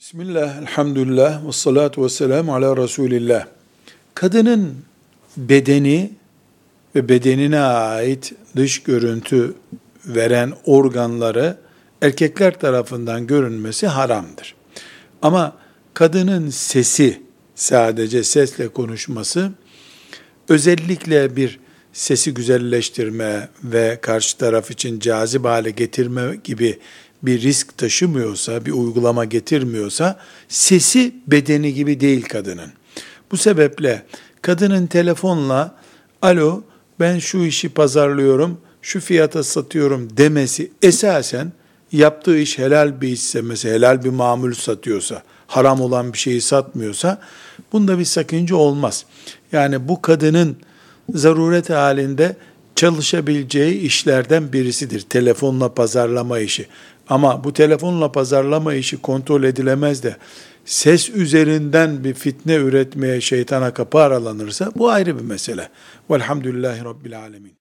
Bismillah, elhamdülillah, ve salatu ve selamu ala Resulillah. Kadının bedeni ve bedenine ait dış görüntü veren organları erkekler tarafından görünmesi haramdır. Ama kadının sesi, sadece sesle konuşması, özellikle bir sesi güzelleştirme ve karşı taraf için cazip hale getirme gibi bir risk taşımıyorsa, bir uygulama getirmiyorsa, sesi bedeni gibi değil kadının. Bu sebeple kadının telefonla, alo ben şu işi pazarlıyorum, şu fiyata satıyorum demesi esasen yaptığı iş helal bir işse, mesela helal bir mamul satıyorsa, haram olan bir şeyi satmıyorsa, bunda bir sakınca olmaz. Yani bu kadının zaruret halinde çalışabileceği işlerden birisidir. Telefonla pazarlama işi. Ama bu telefonla pazarlama işi kontrol edilemez de ses üzerinden bir fitne üretmeye şeytana kapı aralanırsa bu ayrı bir mesele. Velhamdülillahi Rabbil Alemin.